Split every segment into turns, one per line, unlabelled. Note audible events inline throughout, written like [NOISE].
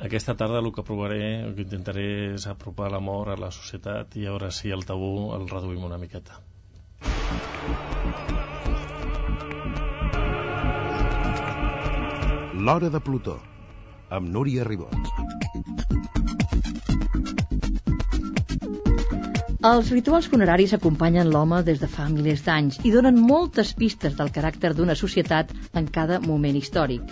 Aquesta tarda el que provaré, el que intentaré és apropar l'amor a la societat i a veure si el tabú el reduïm una miqueta.
L'Hora de Plutó, amb Núria Ribot.
Els rituals funeraris acompanyen l'home des de fa milers d'anys i donen moltes pistes del caràcter d'una societat en cada moment històric.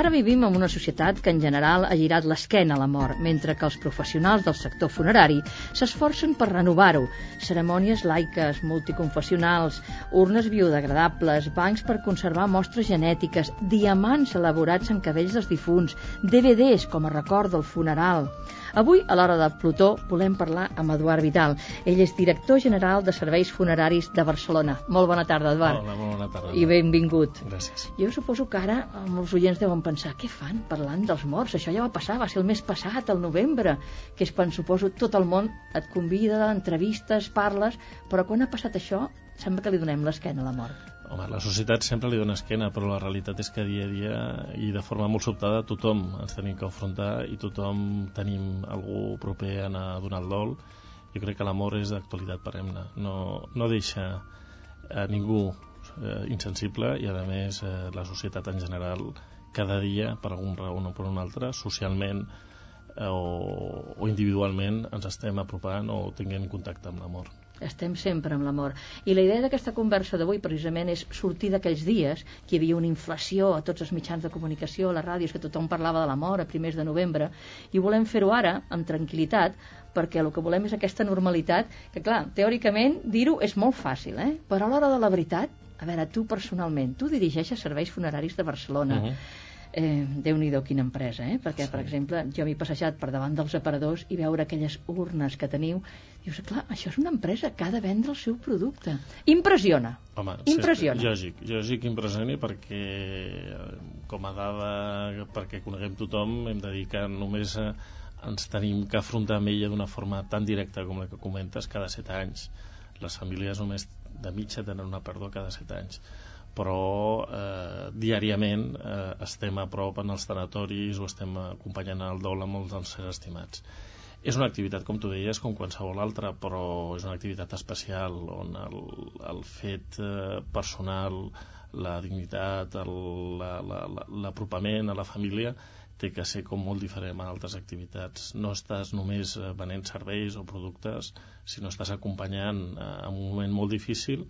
Ara vivim en una societat que en general ha girat l'esquena a la mort, mentre que els professionals del sector funerari s'esforcen per renovar-ho. Cerimònies laiques, multiconfessionals, urnes biodegradables, bancs per conservar mostres genètiques, diamants elaborats en cabells dels difunts, DVDs com a record del funeral. Avui, a l'hora de Plutó, volem parlar amb Eduard Vidal. Ell és director general de Serveis Funeraris de Barcelona. Molt bona tarda, Eduard.
Hola, molt bona tarda.
I benvingut.
Gràcies.
Jo suposo que ara els oients deuen pensar què fan parlant dels morts? Això ja va passar, va ser el mes passat, el novembre, que és quan suposo tot el món et convida, entrevistes, parles, però quan ha passat això sembla que li donem l'esquena a la mort.
Home, la societat sempre li dona esquena, però la realitat és que dia a dia i de forma molt sobtada tothom ens tenim que enfrontar i tothom tenim algú proper a anar a donar el dol. Jo crec que l'amor és d'actualitat perenne. No, no deixa a ningú eh, insensible i, a més, eh, la societat en general cada dia, per algun raó o per una altra, socialment eh, o, o individualment ens estem apropant o tinguem contacte amb l'amor
estem sempre amb l'amor. I la idea d'aquesta conversa d'avui precisament és sortir d'aquells dies que hi havia una inflació a tots els mitjans de comunicació, a les ràdios, que tothom parlava de l'amor a primers de novembre, i volem fer-ho ara, amb tranquil·litat, perquè el que volem és aquesta normalitat, que clar, teòricament dir-ho és molt fàcil, eh? però a l'hora de la veritat, a veure, tu personalment, tu dirigeixes serveis funeraris de Barcelona, uh -huh eh, déu nhi quina empresa, eh? perquè, sí. per exemple, jo m'he passejat per davant dels aparadors i veure aquelles urnes que teniu, dius, clar, això és una empresa que ha de vendre el seu producte. Impressiona.
Home,
impressiona.
Sí, lògic, lògic impressioni perquè, com a dada, perquè coneguem tothom, hem de dir que només eh, ens tenim que afrontar amb ella d'una forma tan directa com la que comentes cada set anys. Les famílies només de mitja tenen una pèrdua cada set anys però eh, diàriament eh, estem a prop en els tanatoris o estem acompanyant el dol a molts dels seres estimats. És una activitat, com tu deies, com qualsevol altra, però és una activitat especial on el, el fet eh, personal, la dignitat, l'apropament la, la, a la família té que ser com molt diferent a altres activitats. No estàs només eh, venent serveis o productes, sinó estàs acompanyant eh, en un moment molt difícil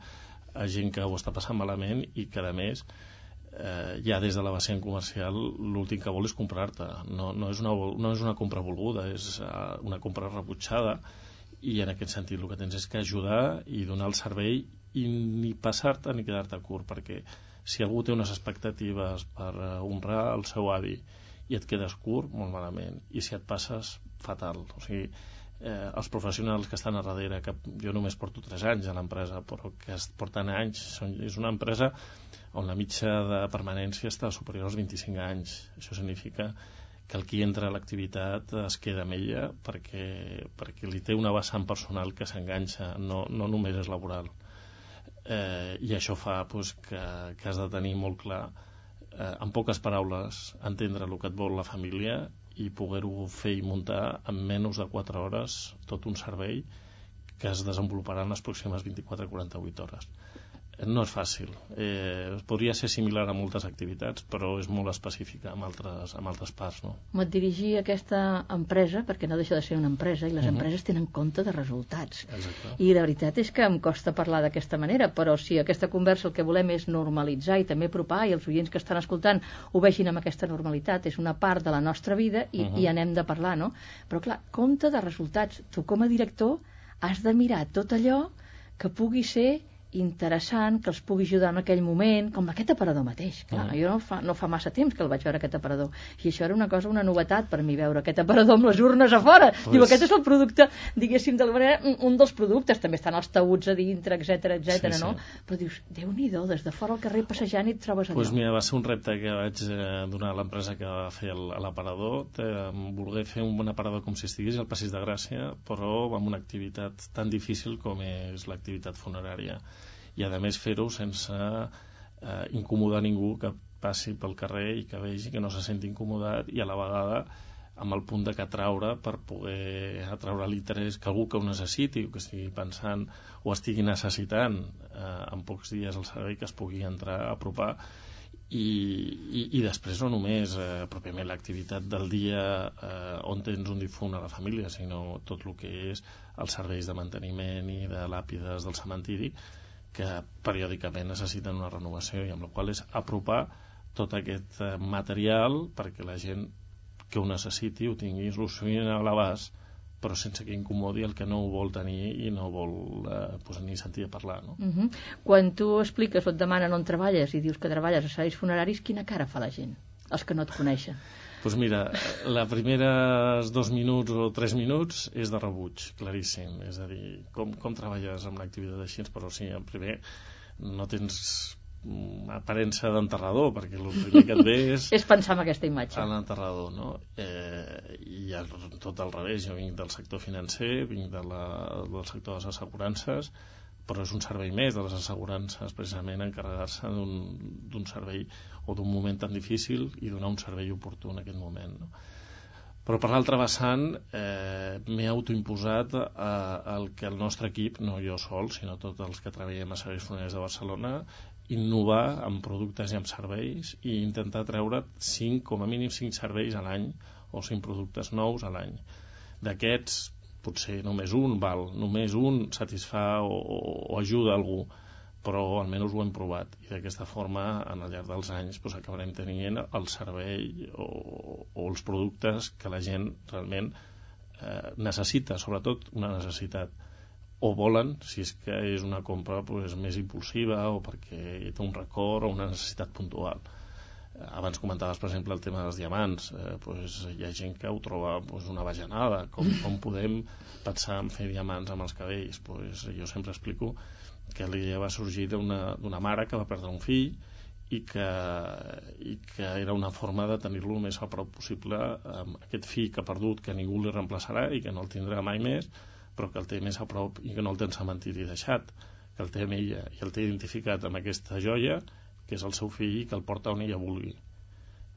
a gent que ho està passant malament i que a més eh, ja des de la vessant comercial l'últim que vol és comprar-te. No, no, és una, no és una compra volguda és uh, una compra rebutjada i en aquest sentit el que tens és que ajudar i donar el servei i ni passar-te ni quedar-te curt perquè si algú té unes expectatives per uh, honrar el seu avi i et quedes curt, molt malament. I si et passes, fatal. O sigui, eh, els professionals que estan a darrere, que jo només porto 3 anys a l'empresa, però que es porten anys, són, és una empresa on la mitja de permanència està superior als 25 anys. Això significa que el qui entra a l'activitat es queda amb ella perquè, perquè li té una vessant personal que s'enganxa, no, no només és laboral. Eh, I això fa pues, que, que has de tenir molt clar, eh, en poques paraules, entendre el que et vol la família i poder-ho fer i muntar en menys de 4 hores tot un servei que es desenvoluparà en les pròximes 24-48 hores no és fàcil. Eh, podria ser similar a moltes activitats, però és molt específica amb altres, amb altres parts. No?
M'et dirigir a aquesta empresa, perquè no deixa de ser una empresa, i les uh mhm. -huh. empreses tenen compte de resultats.
Exacte.
I la veritat és que em costa parlar d'aquesta manera, però si aquesta conversa el que volem és normalitzar i també apropar, i els oients que estan escoltant ho vegin amb aquesta normalitat, és una part de la nostra vida i, uh -huh. i anem de parlar, no? Però clar, compte de resultats. Tu com a director has de mirar tot allò que pugui ser interessant que els pugui ajudar en aquell moment, com aquest aparador mateix. Clar, uh jo no fa, no fa massa temps que el vaig veure aquest aparador. I això era una cosa, una novetat per mi veure aquest aparador amb les urnes a fora. Pues... Diu, aquest és el producte, diguéssim, de manera, un dels productes. També estan els taüts a dintre, etc etc. sí, no? Sí. Però dius, déu nhi des de fora al carrer passejant i et trobes allò.
Pues mira, va ser un repte que vaig eh, donar a l'empresa que va fer l'aparador. Voler fer un bon aparador com si estigués al Passeig de Gràcia, però amb una activitat tan difícil com és l'activitat funerària i a més fer-ho sense eh, incomodar ningú que passi pel carrer i que vegi que no se senti incomodat i a la vegada amb el punt de que atraure per poder atraure l'interès que algú que ho necessiti o que estigui pensant o estigui necessitant eh, en pocs dies el servei que es pugui entrar a apropar. I, i, i després no només eh, pròpiament l'activitat del dia eh, on tens un difunt a la família, sinó tot el que és els serveis de manteniment i de làpides del cementiri que periòdicament necessiten una renovació i amb la qual és apropar tot aquest eh, material perquè la gent que ho necessiti ho tingui solucionat a l'abast però sense que incomodi el que no ho vol tenir i no vol eh, pues, ni sentir a parlar. No?
Uh -huh. Quan tu expliques o et demanen on treballes i dius que treballes a serveis funeraris, quina cara fa la gent, els que no et coneixen?
Doncs pues mira, la primera dos minuts o tres minuts és de rebuig, claríssim. És a dir, com, com treballes amb l'activitat així? Però sí, en primer no tens aparença d'enterrador, perquè el primer que et ve [LAUGHS] és...
és pensar en aquesta imatge.
En l'enterrador, no? Eh, I el, tot al revés, jo vinc del sector financer, vinc de la, del sector de les assegurances, però és un servei més de les assegurances, precisament encarregar-se d'un servei o d'un moment tan difícil i donar un servei oportú en aquest moment, no? Però per l'altra vessant eh, m'he autoimposat eh, el que el nostre equip, no jo sol, sinó tots els que treballem a Serveis Funeraris de Barcelona, innovar amb productes i amb serveis i intentar treure 5, com a mínim 5 serveis a l'any o 5 productes nous a l'any. D'aquests, potser només un val, només un satisfà o, o, o ajuda algú, però almenys ho hem provat i d'aquesta forma, en el llarg dels anys, doncs, acabarem tenint el servei o, o els productes que la gent realment eh, necessita, sobretot una necessitat o volen, si és que és una compra pues, més impulsiva o perquè té un record o una necessitat puntual. Abans comentaves, per exemple, el tema dels diamants. Eh, pues, hi ha gent que ho troba pues, una bajanada. Com, com podem pensar en fer diamants amb els cabells? Pues, jo sempre explico que l'idea va sorgir d'una mare que va perdre un fill i que, i que era una forma de tenir-lo més a prop possible amb aquest fill que ha perdut, que ningú li reemplaçarà i que no el tindrà mai més, però que el té més a prop i que no el té en cementiri deixat, que el té amb ella i el té identificat amb aquesta joia, que és el seu fill i que el porta on ella vulgui.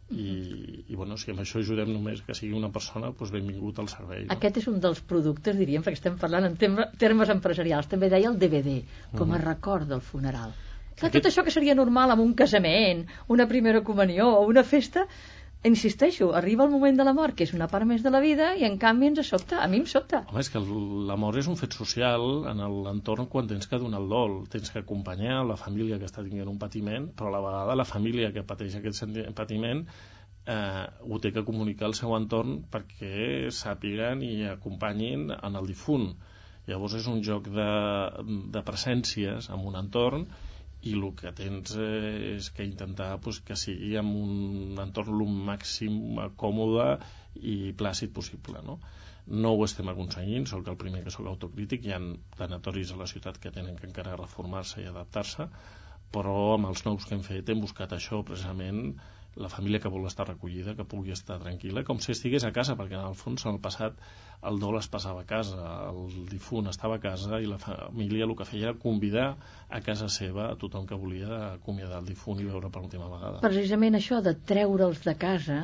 I, i bueno, si amb això ajudem només que sigui una persona, doncs benvingut al servei. No?
Aquest és un dels productes, diríem, perquè estem parlant en termes empresarials. També deia el DVD, com a mm. record del funeral. Clar, Aquest... tot això que seria normal amb un casament, una primera comunió o una festa, insisteixo, arriba el moment de la mort, que és una part més de la vida, i en canvi ens sobta, a mi em sobta.
Home, és que la mort és un fet social en l'entorn quan tens que donar el dol, tens que acompanyar la família que està tinguent un patiment, però a la vegada la família que pateix aquest patiment eh, ho té que comunicar al seu entorn perquè sàpiguen i acompanyin en el difunt. Llavors és un joc de, de presències en un entorn i el que tens és que intentar pues, que sigui en un entorn el màxim còmode i plàcid possible no? no ho estem aconseguint, sóc el primer que sóc autocrític, hi ha tanatoris a la ciutat que tenen que encara reformar-se i adaptar-se però amb els nous que hem fet hem buscat això precisament la família que vol estar recollida, que pugui estar tranquil·la, com si estigués a casa, perquè en el fons en el passat el dol es passava a casa, el difunt estava a casa i la família el que feia era convidar a casa seva a tothom que volia acomiadar el difunt i veure per última vegada.
Precisament això de treure'ls de casa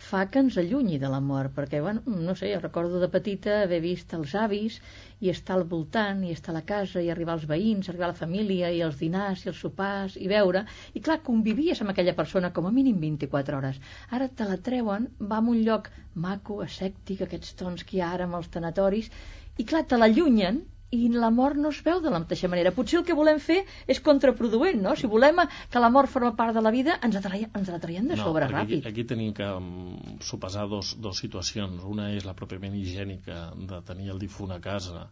fa que ens allunyi de la mort, perquè, bueno, no sé, jo recordo de petita haver vist els avis i estar al voltant, i estar a la casa, i arribar els veïns, arribar a la família, i els dinars, i els sopars, i veure, i clar, convivies amb aquella persona com a mínim 24 hores. Ara te la treuen, va a un lloc maco, escèptic, aquests tons que hi ha ara amb els tanatoris, i clar, te l'allunyen i la mort no es veu de la mateixa manera. Potser el que volem fer és contraproduent, no? Si volem que la mort forma part de la vida, ens, atraiem, ens la traiem de sobre no, ràpid.
Aquí, aquí tenim que um, sopesar dos, dos situacions. Una és la pròpiament higiènica de tenir el difunt a casa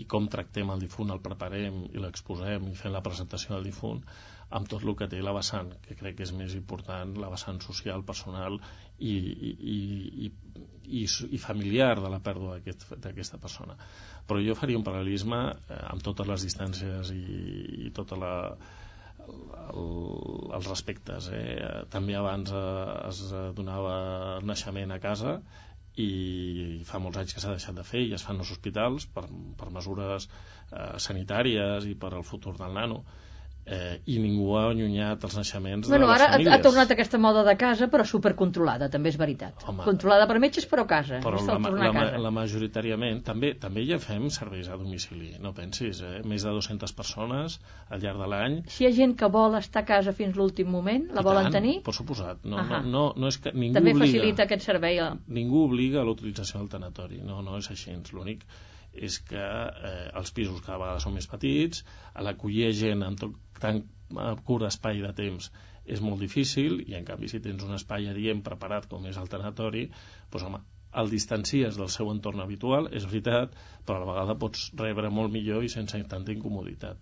i com tractem el difunt, el preparem i l'exposem i fem la presentació del difunt amb tot el que té la vessant, que crec que és més important, la vessant social, personal i, i, i, i, i familiar de la pèrdua d'aquesta aquest, persona. Però jo faria un paral·lelisme eh, amb totes les distàncies i, i tota la, el, els respectes. Eh? També abans eh, es donava el naixement a casa i fa molts anys que s'ha deixat de fer i es fan els hospitals per, per mesures eh, sanitàries i per al futur del nano eh, i ningú ha allunyat els naixements
bueno,
de les
ara ha,
famílies.
ha tornat aquesta moda de casa, però supercontrolada, també és veritat.
Home.
Controlada per metges, però casa.
Però la, la,
a
ma-
casa.
la majoritàriament també també ja fem serveis a domicili, no pensis, eh? més de 200 persones al llarg de l'any.
Si hi ha gent que vol estar a casa fins l'últim moment, la
I
volen
tant,
tenir,
Per suposat. No,
Ahà.
no, no, no és que ningú
també
obliga,
facilita aquest servei. A...
ningú obliga a la utilització del tanatori. No, no és així. L'únic és que eh, els pisos cada vegada són més petits, a l'acollir gent en tot, tan eh, curt espai de temps és molt difícil i en canvi si tens un espai adient preparat com és el tanatori doncs home, el distancies del seu entorn habitual, és veritat, però a la vegada pots rebre molt millor i sense tanta incomoditat.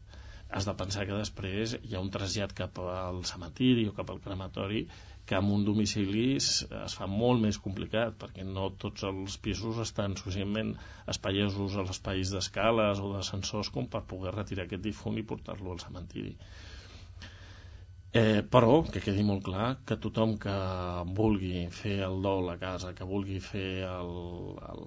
Has de pensar que després hi ha un trasllat cap al cementiri o cap al crematori que amb un domicili es, es fa molt més complicat perquè no tots els pisos estan suficientment espaiosos als espais d'escales o d'ascensors com per poder retirar aquest difunt i portar-lo al cementiri. Eh, però que quedi molt clar que tothom que vulgui fer el dol a casa, que vulgui fer el, el,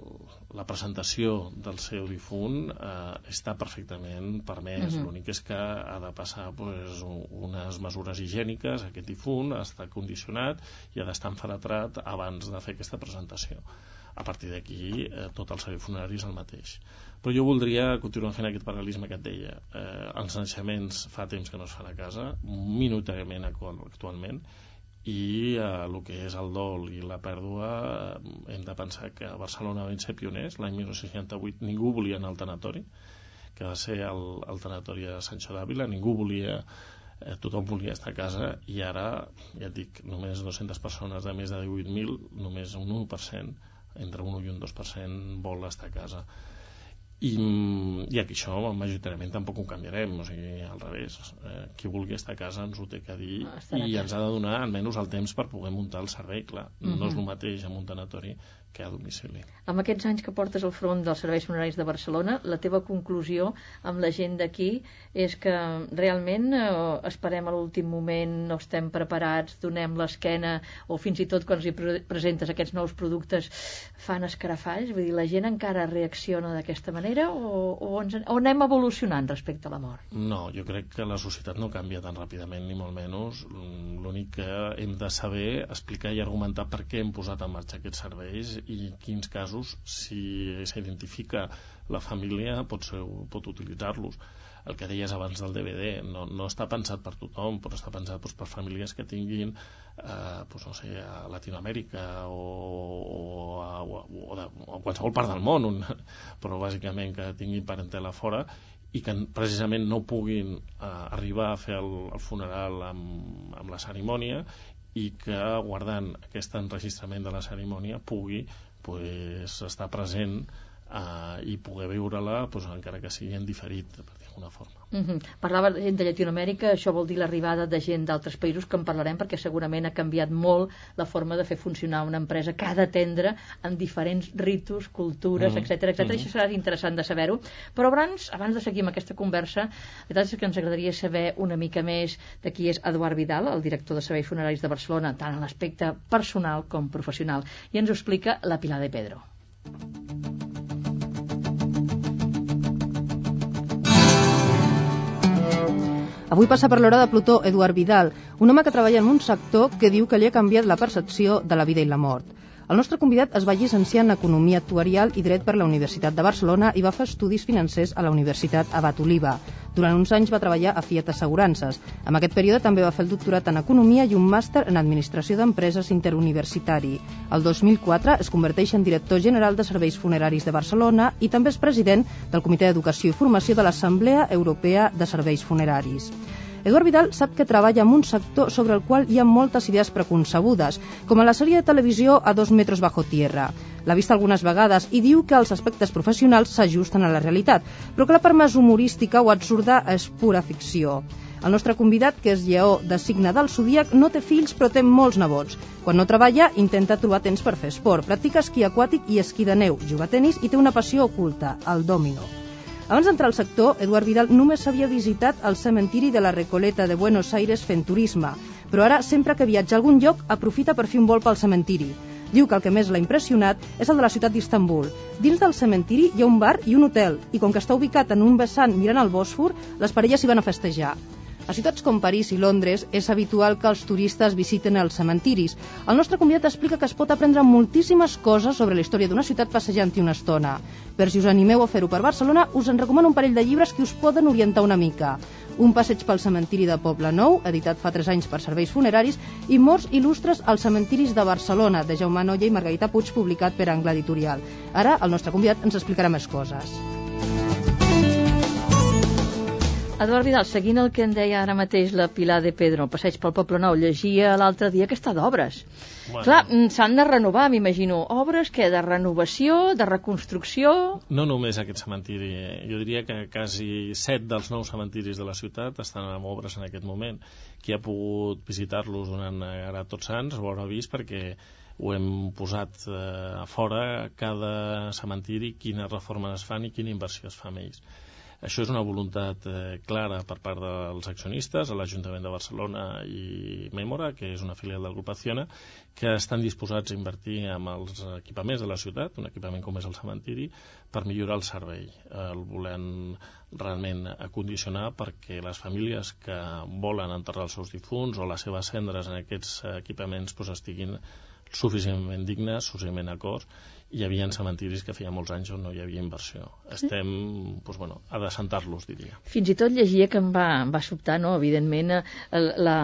la presentació del seu difunt eh, està perfectament permès.
Mhm.
L'únic és que ha de passar pues, unes mesures higièniques, aquest difunt d'estar condicionat i ha d'estar enfaratrat abans de fer aquesta presentació. A partir d'aquí, eh, tot el servei funerari és el mateix. Però jo voldria continuar fent aquest paral·lelisme que et deia. Eh, els naixements fa temps que no es fan a casa, minutàriament actual- actualment, i eh, el que és el dol i la pèrdua eh, hem de pensar que a Barcelona vam ser pioners l'any 1968 ningú volia anar al tanatori que va ser el, el tanatori de Sancho d'Àvila ningú volia eh, tothom volia estar a casa i ara, ja et dic, només 200 persones de més de 18.000 només un 1% entre un 1 i un 2% vol estar a casa. I, i aquí això majoritàriament tampoc ho canviarem o sigui, al revés. Eh, qui vulgui estar a casa ens ho té que dir
Ah,
i ens ha de donar almenys el temps per poder muntar el servei clar, no és
Mhm.
el mateix amb un tanatori que a domicili
Amb aquests anys que portes al front dels serveis funeraris de Barcelona, la teva conclusió amb la gent d'aquí és que realment eh, esperem a l'últim moment, no estem preparats, donem l'esquena, o fins i tot quan els hi pre presentes aquests nous productes fan escarafalls? Vull dir, la gent encara reacciona d'aquesta manera o, o, ens, o anem evolucionant respecte a la mort?
No, jo crec que la societat no canvia tan ràpidament, ni molt menys. L'únic que hem de saber explicar i argumentar per què hem posat en marxa aquests serveis i quins casos, si s'identifica la família, pot, ser, pot utilitzar-los. El que deies abans del DVD, no, no està pensat per tothom, però està pensat doncs, per famílies que tinguin eh, doncs, no sé, a Latinoamèrica o, o, a, o, de, o a qualsevol part del món, un, però bàsicament que tinguin parentela fora i que precisament no puguin eh, arribar a fer el, el funeral amb, amb la cerimònia i que guardant aquest enregistrament de la cerimònia pugui pues, estar present eh, i poder viure-la pues, encara que sigui en diferit d'alguna forma
Mm -hmm. Parlava de gent de Llatinoamèrica, això vol dir l'arribada de gent d'altres països que en parlarem perquè segurament ha canviat molt la forma de fer funcionar una empresa que ha d'atendre en diferents ritus, cultures,
Mm.
etc etc.
Mm.
Això serà interessant de saber-ho. Però abans, abans de seguir amb aquesta conversa, la veritat és que ens agradaria saber una mica més de qui és Eduard Vidal, el director de Serveis Funeraris de Barcelona, tant en l'aspecte personal com professional. I ens ho explica la Pilar de Pedro.
Avui passa per l'hora de Plutó Eduard Vidal, un home que treballa en un sector que diu que li ha canviat la percepció de la vida i la mort. El nostre convidat es va llicenciar en Economia Actuarial i Dret per la Universitat de Barcelona i va fer estudis financers a la Universitat Abat Oliva. Durant uns anys va treballar a Fiat Assegurances. En aquest període també va fer el doctorat en Economia i un màster en Administració d'Empreses Interuniversitari. El 2004 es converteix en director general de Serveis Funeraris de Barcelona i també és president del Comitè d'Educació i Formació de l'Assemblea Europea de Serveis Funeraris. Eduard Vidal sap que treballa en un sector sobre el qual hi ha moltes idees preconcebudes, com a la sèrie de televisió A dos metros bajo tierra. L'ha vist algunes vegades i diu que els aspectes professionals s'ajusten a la realitat, però que la part més humorística o absurda és pura ficció. El nostre convidat, que és lleó de signe del zodíac, no té fills però té molts nebots. Quan no treballa, intenta trobar temps per fer esport, practica esquí aquàtic i esquí de neu, juga a tennis i té una passió oculta, el dòmino. Abans d'entrar al sector, Eduard Vidal només havia visitat el cementiri de la Recoleta de Buenos Aires fent turisme, però ara, sempre que viatja a algun lloc, aprofita per fer un vol pel cementiri. Diu que el que més l'ha impressionat és el de la ciutat d'Istanbul. Dins del cementiri hi ha un bar i un hotel, i com que està ubicat en un vessant mirant el Bòsfor, les parelles s'hi van a festejar. A ciutats com París i Londres és habitual que els turistes visiten els cementiris. El nostre convidat explica que es pot aprendre moltíssimes coses sobre la història d'una ciutat passejant-hi una estona. Per si us animeu a fer-ho per Barcelona, us en recomano un parell de llibres que us poden orientar una mica. Un passeig pel cementiri de Poble Nou, editat fa 3 anys per serveis funeraris, i Morts il·lustres als cementiris de Barcelona, de Jaume Noia i Margarita Puig, publicat per Angle Editorial. Ara, el nostre convidat ens explicarà més coses.
Eduard Vidal, seguint el que en deia ara mateix la Pilar de Pedro, passeig pel Poble Nou, llegia l'altre dia que està d'obres.
Bueno.
Clar, mm, s'han de renovar, m'imagino. Obres, què, de renovació, de reconstrucció...
No només aquest cementiri, eh, jo diria que quasi set dels nous cementiris de la ciutat estan en obres en aquest moment. Qui ha pogut visitar-los durant eh, ara tots sants ho haurà vist perquè ho hem posat eh, a fora cada cementiri, quines reformes es fan i quina inversió es fa amb ells. Això és una voluntat eh, clara per part dels accionistes, a l'Ajuntament de Barcelona i Memora, que és una filial del grup Acciona, que estan disposats a invertir en els equipaments de la ciutat, un equipament com és el cementiri, per millorar el servei. El volem realment acondicionar perquè les famílies que volen enterrar els seus difunts o les seves cendres en aquests equipaments doncs, estiguin suficientment dignes, suficientment acords hi havia cementiris que feia molts anys on no hi havia inversió. Estem, doncs, bueno, a desentar-los, diria.
Fins i tot llegia que em va, em va sobtar, no? Evidentment, eh, la,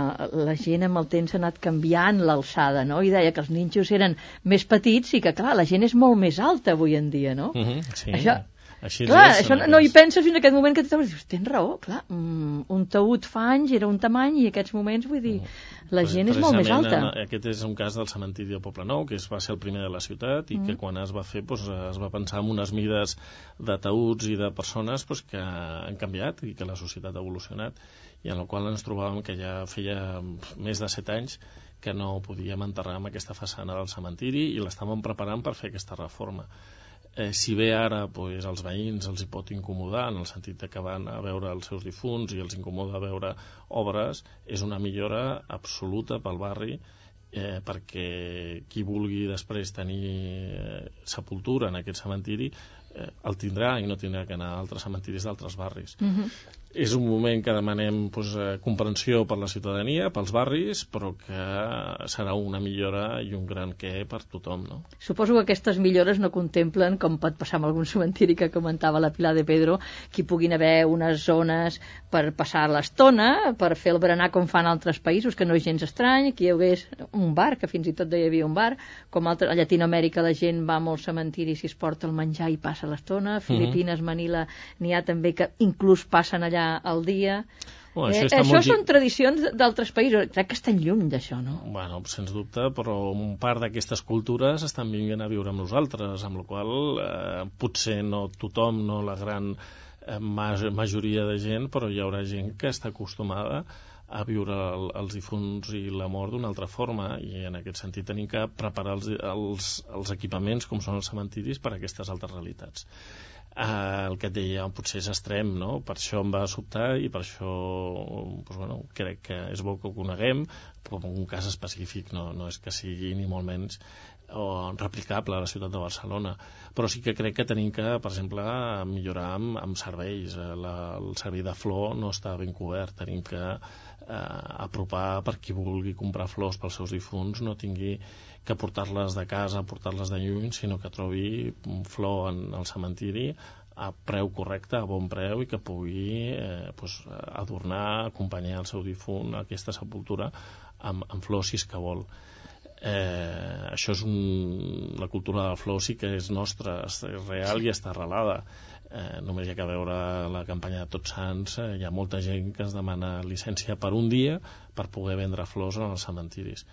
la gent amb el temps ha anat canviant l'alçada, no? I deia que els ninxos eren més petits i que, clar, la gent és molt més alta avui en dia, no?
Uh -huh, sí.
Això,
Així
clar,
és,
això no, no hi penses fins en aquest moment que tu dius, tens raó, clar, mm, un taüt fa anys era un tamany i aquests moments, vull dir, la gent és molt més alta.
Precisament, Aquest és un cas del cementiri de Poble Nou, que es va ser el primer de la ciutat i
Mm.
que quan es va fer doncs, es va pensar en unes mides de taüts i de persones doncs, que han canviat i que la societat ha evolucionat i en el qual ens trobàvem que ja feia més de set anys que no podíem enterrar amb aquesta façana del cementiri i l'estàvem preparant per fer aquesta reforma eh, si bé ara pues, als veïns els hi pot incomodar en el sentit que van a veure els seus difunts i els incomoda veure obres, és una millora absoluta pel barri eh, perquè qui vulgui després tenir eh, sepultura en aquest cementiri el tindrà i no tindrà que anar a altres cementiris d'altres barris.
Mm -hmm.
És un moment que demanem pues, eh, comprensió per la ciutadania, pels barris, però que serà una millora i un gran què per tothom, no?
Suposo que aquestes millores no contemplen, com pot passar amb algun cementiri que comentava la Pilar de Pedro, que hi puguin haver unes zones per passar l'estona, per fer el berenar com fan altres països, que no és gens estrany, que hi hagués un bar, que fins i tot hi havia un bar, com altre, a Llatinoamèrica la gent va a molts cementiris i es porta el menjar i passa l'estona, a Filipines, Manila, n'hi ha també que inclús passen allà al dia.
Bueno,
eh,
això està
això
molt
són tradicions d'altres països. Crec que estan lluny d'això, no?
Bueno, sens dubte, però un part d'aquestes cultures estan vinguent a viure amb nosaltres, amb la qual eh, potser no tothom, no la gran eh, ma majoria de gent, però hi haurà gent que està acostumada a viure el, els difunts i la mort d'una altra forma i en aquest sentit tenim que preparar els, els, els equipaments com són els cementiris per a aquestes altres realitats. Eh, el que et deia potser és extrem, no? Per això em va sobtar i per això doncs, bueno, crec que és bo que ho coneguem, però en un cas específic no, no és que sigui ni molt menys o replicable a la ciutat de Barcelona però sí que crec que tenim que per exemple millorar amb, amb serveis Eh, la, el servei de flor no està ben cobert tenim que eh, apropar per qui vulgui comprar flors pels seus difunts no tingui que portar-les de casa, portar-les de lluny, sinó que trobi un flor en el cementiri a preu correcte, a bon preu i que pugui eh, pues, adornar, acompanyar el seu difunt a aquesta sepultura amb, amb flors si és que vol. Eh, això és un, la cultura de la flor sí que és nostra, és real i està arrelada eh, només hi ha que veure la campanya de Tots Sants eh, hi ha molta gent que es demana llicència per un dia per poder vendre flors en els cementiris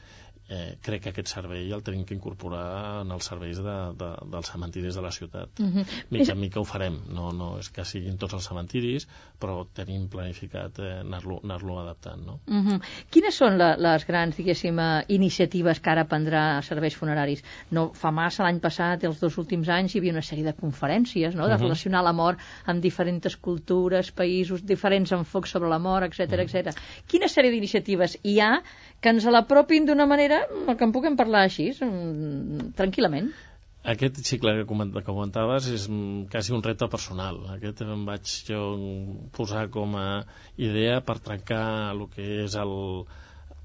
eh, crec que aquest servei el tenim que incorporar en els serveis de, de, dels cementiris de la ciutat.
Mm -hmm.
Mica en mica ho farem, no, no és que siguin tots els cementiris, però tenim planificat eh, anar-lo anar, -lo, adaptant. No?
Mm -hmm. Quines són la, les grans, diguéssim, eh, iniciatives que ara prendrà serveis funeraris? No fa massa, l'any passat, els dos últims anys, hi havia una sèrie de conferències, no?, de
Mhm.
relacionar la mort amb diferents cultures, països, diferents enfocs sobre la mort, etc
Mhm.
etc. Quina sèrie d'iniciatives hi ha que ens l'apropin d'una manera que en puguem parlar així, mm, tranquil·lament?
Aquest cicle que comentaves és mm, quasi un repte personal. Aquest em vaig jo posar com a idea per trencar el que és el,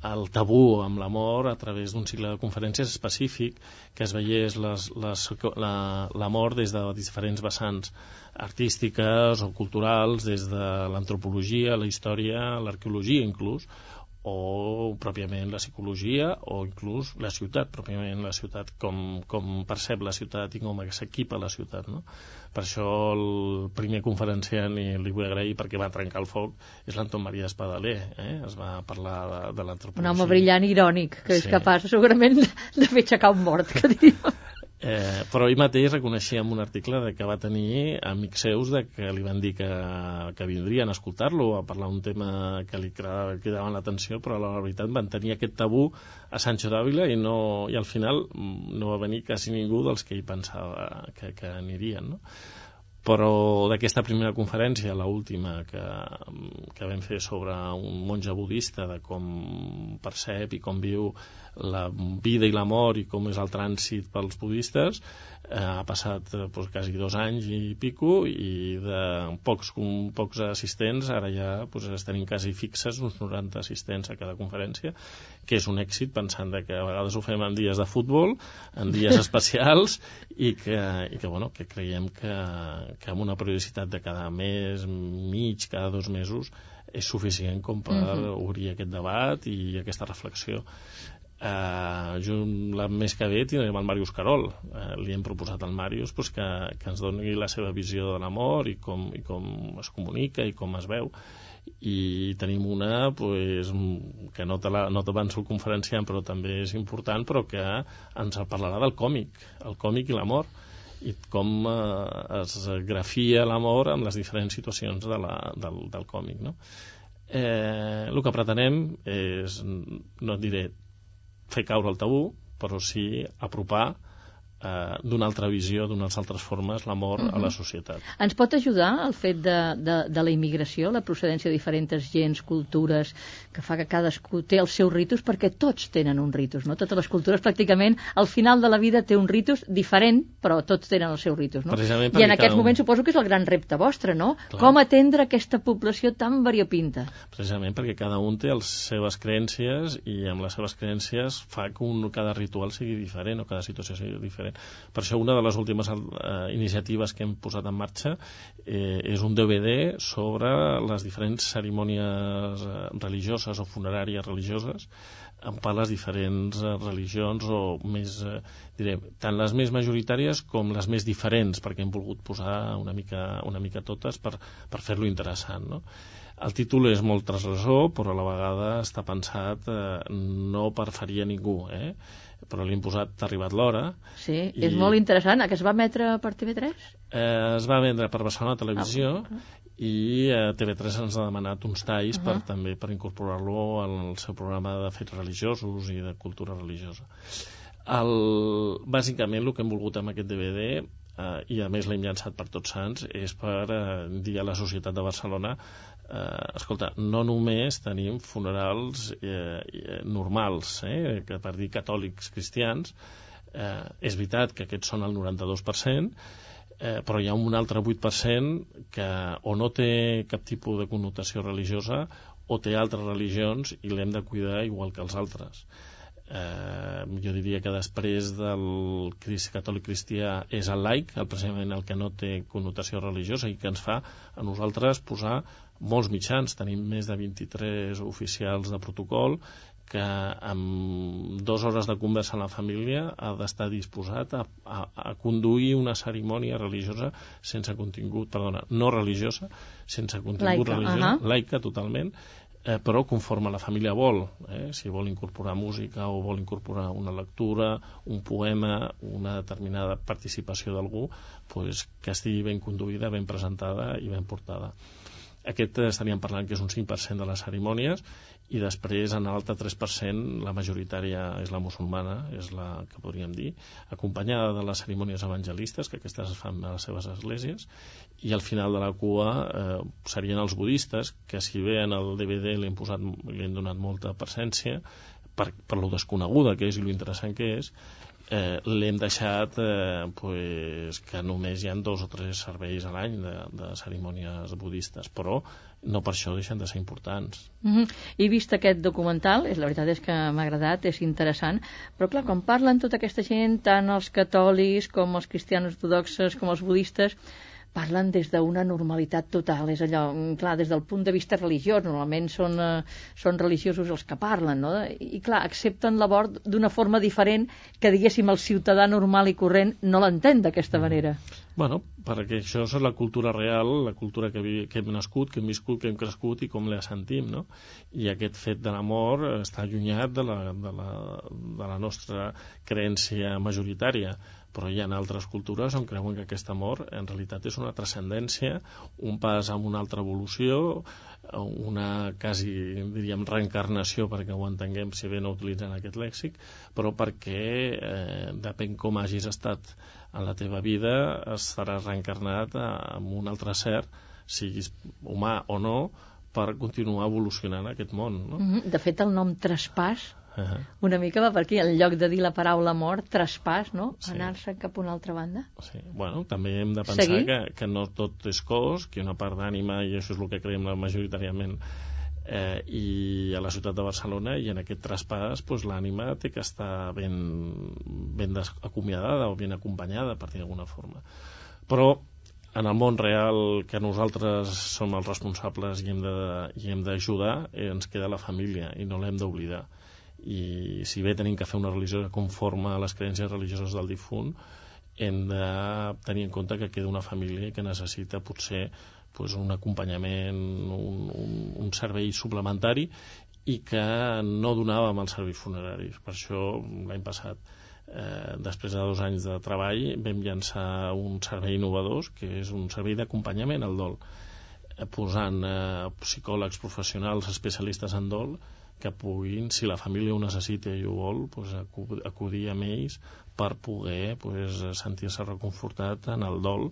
el tabú amb l'amor a través d'un cicle de conferències específic que es veiés les, la, des de diferents vessants artístiques o culturals, des de l'antropologia, la història, l'arqueologia inclús, o pròpiament la psicologia o inclús la ciutat, pròpiament la ciutat, com, com percep la ciutat i com s'equipa la ciutat. No? Per això el primer conferenciant, i li vull agrair perquè va trencar el foc, és l'Anton Maria Espadaler. Eh? Es va parlar de, de l'antropologia.
Un home brillant i irònic, que sí. és capaç segurament de fer aixecar un mort, que diu.
Eh, però ell mateix reconeixia en un article de que va tenir amics seus de que li van dir que, que vindrien a escoltar-lo a parlar un tema que li cridaven l'atenció però la veritat van tenir aquest tabú a Sancho d'Àvila i, no, i al final no va venir quasi ningú dels que ell pensava que, que anirien no? Però d'aquesta primera conferència, l última que, que vam fer sobre un monge budista, de com percep i com viu la vida i la mort i com és el trànsit pels budistes, eh, ha passat eh, pues, quasi dos anys i pico i de pocs, com, pocs assistents ara ja pues, es tenim quasi fixes uns 90 assistents a cada conferència que és un èxit pensant que a vegades ho fem en dies de futbol en dies [LAUGHS] especials i que, i que, bueno, que creiem que, que amb una periodicitat de cada mes mig, cada dos mesos és suficient com per uh. -huh. obrir aquest debat i aquesta reflexió eh, junt la més que ve tindrem el Màrius Carol eh, li hem proposat al Màrius pues, que, que ens doni la seva visió de l'amor i, com, i com es comunica i com es veu i tenim una pues, que no te, la, no t'avanço el conferenciant però també és important però que ens parlarà del còmic el còmic i l'amor i com eh, es grafia l'amor en les diferents situacions de la, del, del còmic no? eh, el que pretenem és no et diré fer caure el tabú, però sí apropar d'una altra visió, d'unes altres formes, l'amor uh -huh. a la mhm. societat.
Ens pot ajudar el fet de, de, de la immigració, la procedència de diferents gens, cultures, que fa que cadascú té els seus ritus, perquè tots tenen un ritus, no? Totes les cultures pràcticament al final de la vida té un ritus diferent, però tots tenen els seus ritus, no? I en aquest un... moment suposo que és el gran repte vostre, no? Clar. Com atendre aquesta població tan variopinta?
Precisament perquè cada un té les seves creences i amb les seves creences fa que un, cada ritual sigui diferent o cada situació sigui diferent diferent. Per això una de les últimes eh, iniciatives que hem posat en marxa eh, és un DVD sobre les diferents cerimònies eh, religioses o funeràries religioses per les diferents eh, religions o més, eh, direm, tant les més majoritàries com les més diferents, perquè hem volgut posar una mica, una mica totes per, per fer-lo interessant, no? El títol és molt transgressor, però a la vegada està pensat eh, no per ferir a ningú, eh? Però li hem posat T'ha arribat l'hora.
Sí, i... és molt interessant. Que es va emetre per TV3?
Eh, es va vendre per Barcelona Televisió ah, i eh, TV3 ens ha demanat uns talls uh -huh. per, també per incorporar-lo al seu programa de fets religiosos i de cultura religiosa. El, bàsicament el que hem volgut amb aquest DVD eh, i a més l'hem llançat per tots sants és per eh, dir a la societat de Barcelona eh, escolta, no només tenim funerals eh, eh, normals, eh, que per dir catòlics cristians, eh, és veritat que aquests són el 92%, eh, però hi ha un altre 8% que o no té cap tipus de connotació religiosa o té altres religions i l'hem de cuidar igual que els altres. Eh, jo diria que després del catòlic cristià és el laic, el precisament el que no té connotació religiosa i que ens fa a nosaltres posar molts mitjans, tenim més de 23 oficials de protocol que amb dues hores de conversa amb la família ha d'estar disposat a, a, a conduir una cerimònia religiosa sense contingut, perdona, no religiosa, sense contingut laica, religiós, uh -huh. laica totalment, eh, però conforme la família vol, eh, si vol incorporar música o vol incorporar una lectura, un poema, una determinada participació d'algú, pues, que estigui ben conduïda, ben presentada i ben portada. Aquest estaríem parlant que és un 5% de les cerimònies i després en l'altre 3% la majoritària és la musulmana, és la que podríem dir, acompanyada de les cerimònies evangelistes, que aquestes es fan a les seves esglésies, i al final de la cua eh, serien els budistes, que si bé en el DVD li hem, posat, li hem donat molta presència, per, per lo desconeguda que és i lo interessant que és, eh, l'hem deixat eh, pues, que només hi ha dos o tres serveis a l'any de, de cerimònies budistes, però no per això deixen de ser importants.
Mm -hmm. He vist aquest documental, és, la veritat és que m'ha agradat, és interessant, però clar, quan parlen tota aquesta gent, tant els catòlics com els cristians ortodoxes com els budistes, parlen des d'una normalitat total, és allò, mm, clar, des del punt de vista religiós, normalment són, eh, són religiosos els que parlen, no? I clar, accepten l'abort d'una forma diferent que, diguéssim, el ciutadà normal i corrent no l'entén d'aquesta mm. manera.
Bueno, perquè això és la cultura real, la cultura que, vi, que hem nascut, que hem viscut, que hem crescut i com la sentim, no? I aquest fet de l'amor està allunyat de la, de, la, de la nostra creència majoritària però hi ha altres cultures on creuen que aquest amor en realitat és una transcendència, un pas amb una altra evolució, una quasi, diríem, reencarnació, perquè ho entenguem si bé no utilitzen aquest lèxic, però perquè eh, depèn com hagis estat en la teva vida, estaràs reencarnat amb un altre ser, siguis humà o no, per continuar evolucionant aquest món. No?
Mm -hmm. De fet, el nom traspàs Uh -huh. Una mica va per aquí, en lloc de dir la paraula mort, traspàs, no? Sí. Anar-se cap a una altra banda.
Sí. Bueno, també hem de pensar que, que no tot és cos, que una part d'ànima, i això és el que creiem majoritàriament, eh, i a la ciutat de Barcelona i en aquest traspàs pues, l'ànima té que estar ben, ben acomiadada o ben acompanyada per dir d'alguna forma però en el món real que nosaltres som els responsables i hem d'ajudar eh, ens queda la família i no l'hem d'oblidar i si bé tenim que fer una religió que conforma a les creences religioses del difunt hem de tenir en compte que queda una família que necessita potser pues, un acompanyament, un, un, un servei suplementari i que no donàvem als serveis funeraris. Per això l'any passat, eh, després de dos anys de treball, vam llançar un servei innovador, que és un servei d'acompanyament al dol, eh, posant eh, psicòlegs professionals especialistes en dol que puguin, si la família ho necessita i ho vol, pues, acudir amb ells per poder pues, sentir-se reconfortat en el dol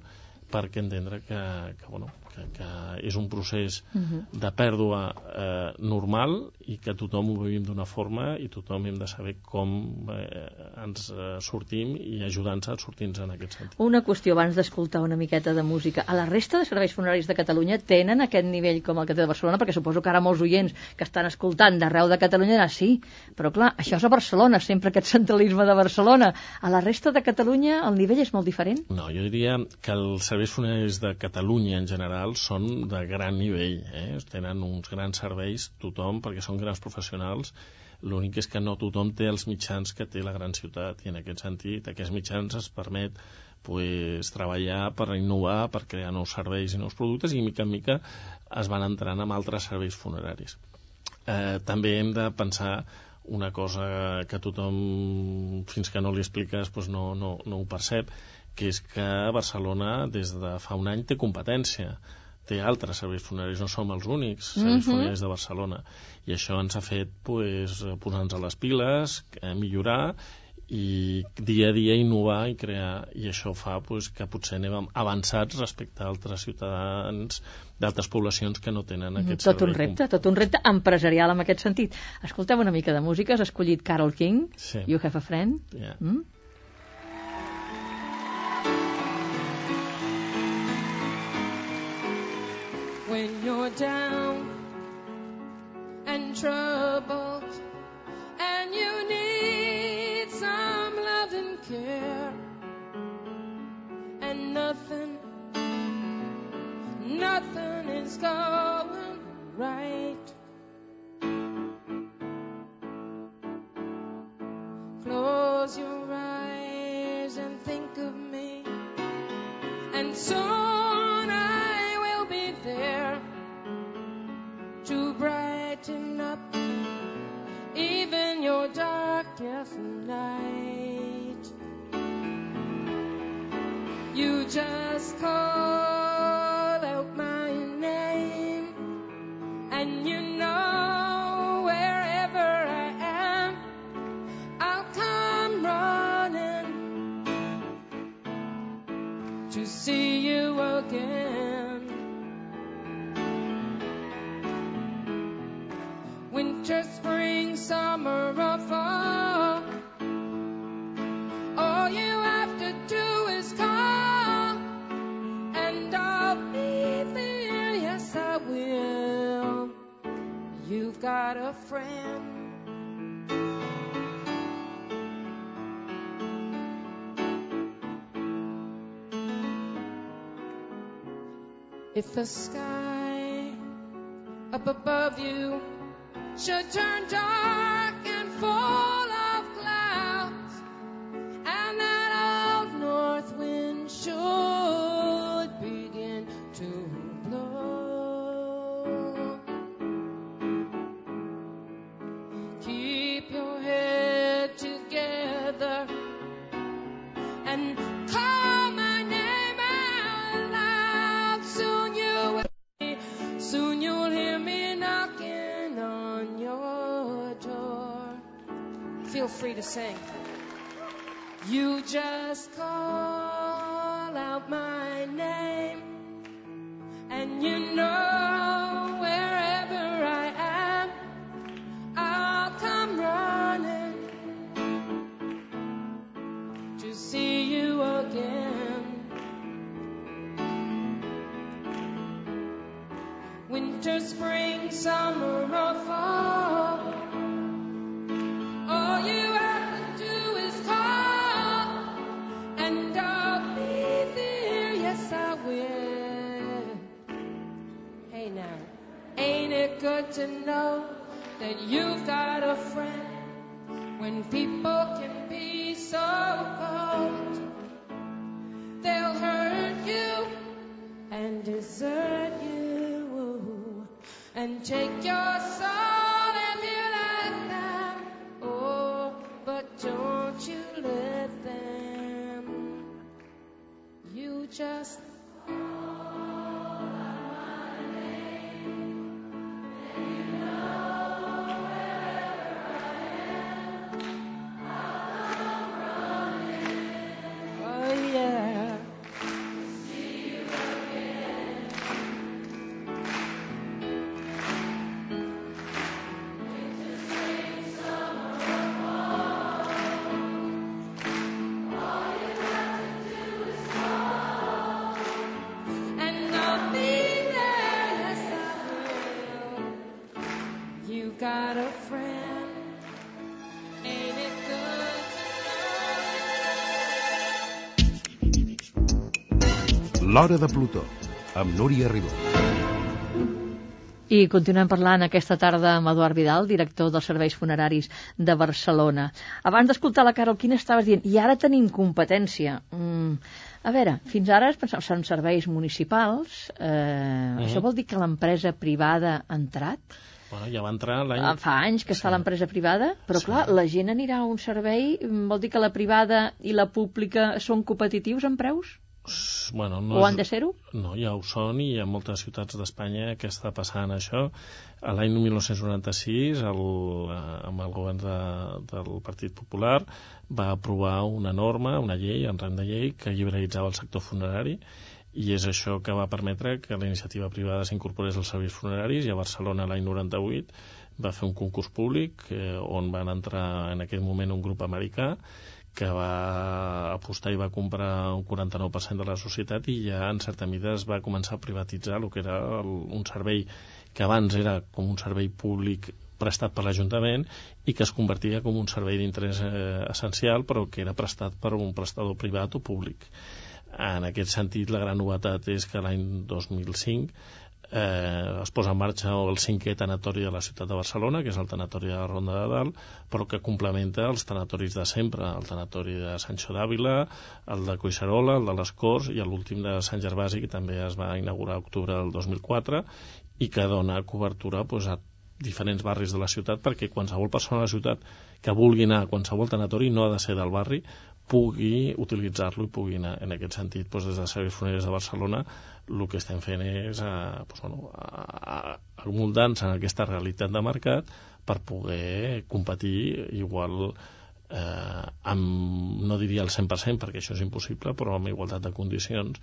perquè entendre que, que, bueno, que, que és un procés uh mhm. -huh. de pèrdua eh, normal i que tothom ho vivim d'una forma i tothom hem de saber com eh, ens eh, sortim i ajudar-nos a sortir-nos en aquest sentit.
Una qüestió abans d'escoltar una miqueta de música. A la resta de serveis funeraris de Catalunya tenen aquest nivell com el que té de Barcelona? Perquè suposo que ara molts oients que estan escoltant d'arreu de Catalunya diran sí, però clar, això és a Barcelona, sempre aquest centralisme de Barcelona. A la resta de Catalunya el nivell és molt diferent?
No, jo diria que els serveis funeraris de Catalunya en general són de gran nivell, eh? tenen uns grans serveis tothom perquè són grans professionals l'únic és que no tothom té els mitjans que té la gran ciutat i en aquest sentit aquests mitjans es permet pues, treballar per innovar, per crear nous serveis i nous productes i mica en mica es van entrant amb altres serveis funeraris. Eh, també hem de pensar una cosa que tothom, fins que no li expliques, pues no, no, no ho percep, que és que Barcelona des de fa un any té competència té altres serveis funeraris, no som els únics serveis mm -hmm. funeraris de Barcelona i això ens ha fet pues, posar-nos a les piles, eh, millorar i dia a dia innovar i crear i això fa pues, que potser anem avançats respecte a altres ciutadans d'altres poblacions que no tenen mm, aquest
tot un repte, tot un repte empresarial en aquest sentit. Escoltem una mica de música, has escollit Carol King, sí. You Have a Friend.
Yeah. Mm? When you're down and troubled and you need some love and care and nothing nothing is going right. Close your eyes and think of me and so
got a friend. If the sky up above you should turn dark and full free to sing. You just call
L'Hora de Plutó, amb Núria Ribó.
I continuem parlant aquesta tarda amb Eduard Vidal, director dels serveis funeraris de Barcelona. Abans d'escoltar la Carol, quina estaves dient? I ara tenim competència. Mm, a veure, fins ara es pensava, són serveis municipals. Eh,
Mhm.
Això vol dir que l'empresa privada ha entrat?
Bueno, ja va entrar l'any...
Ah, Fa anys que està
Sí.
l'empresa privada, però
Sí.
clar, la gent anirà a un servei, mm, vol dir que la privada i la pública són competitius en preus?
Bueno, no
O
és-
han de ser-ho?
No, ja ho són i hi ha moltes ciutats d'Espanya que està passant això. A L'any 1996, el, eh, amb el govern de, del Partit Popular, va aprovar una norma, una llei, en rang de llei, que liberalitzava el sector funerari i és això que va permetre que la iniciativa privada s'incorporés als serveis funeraris i a Barcelona l'any 98 va fer un concurs públic eh, on van entrar en aquell moment un grup americà que va apostar i va comprar un 49% de la societat i ja en certa mida es va començar a privatitzar el que era el, un servei que abans era com un servei públic prestat per l'Ajuntament i que es convertia com un servei d'interès eh, essencial però que era prestat per un prestador privat o públic. En aquest sentit, la gran novetat és que l'any 2005 eh, es posa en marxa el cinquè tanatori de la ciutat de Barcelona, que és el tanatori de la Ronda de Dalt, però que complementa els tanatoris de sempre, el tanatori de Sancho d'Àvila, el de Coixarola, el de les Corts i l'últim de Sant Gervasi, que també es va inaugurar a octubre del 2004 i que dona cobertura doncs, a diferents barris de la ciutat perquè qualsevol persona de la ciutat que vulgui anar a qualsevol tanatori no ha de ser del barri pugui utilitzar-lo i pugui anar. En aquest sentit, doncs, des de Serveis Funerers de Barcelona el que estem fent és eh, doncs, bueno, a, a, amoldant-se en aquesta realitat de mercat per poder competir igual eh, amb, no diria el 100% perquè això és impossible, però amb igualtat de condicions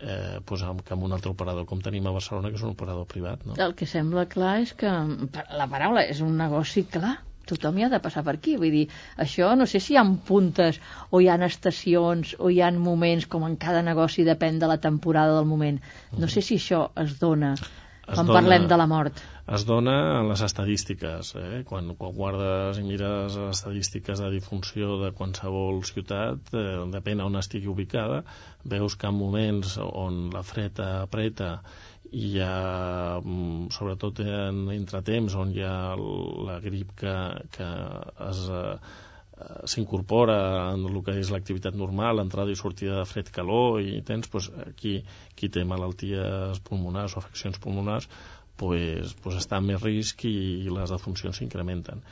eh, doncs amb, amb un altre operador com tenim a Barcelona, que és un operador privat. No?
El que sembla clar és que la paraula és un negoci clar. Tothom hi ha de passar per aquí. Vull dir, això no sé si hi ha puntes o hi ha estacions o hi ha moments, com en cada negoci depèn de la temporada del moment. No sé si això es dona
es
Quan
dona-
parlem de la mort.
es dona en les estadístiques. Eh? Quan, quan guardes i mires les estadístiques de difunció de qualsevol ciutat, eh, depèn on estigui ubicada, veus que en moments on la freda apreta hi ha, mm, sobretot en entretemps, on hi ha la grip que, que es, eh, eh, s'incorpora en el que és l'activitat normal, entrada i sortida de fred-calor i tens doncs, qui, qui té malalties pulmonars o afeccions pulmonars pues, pues està en més risc i les defuncions s'incrementen.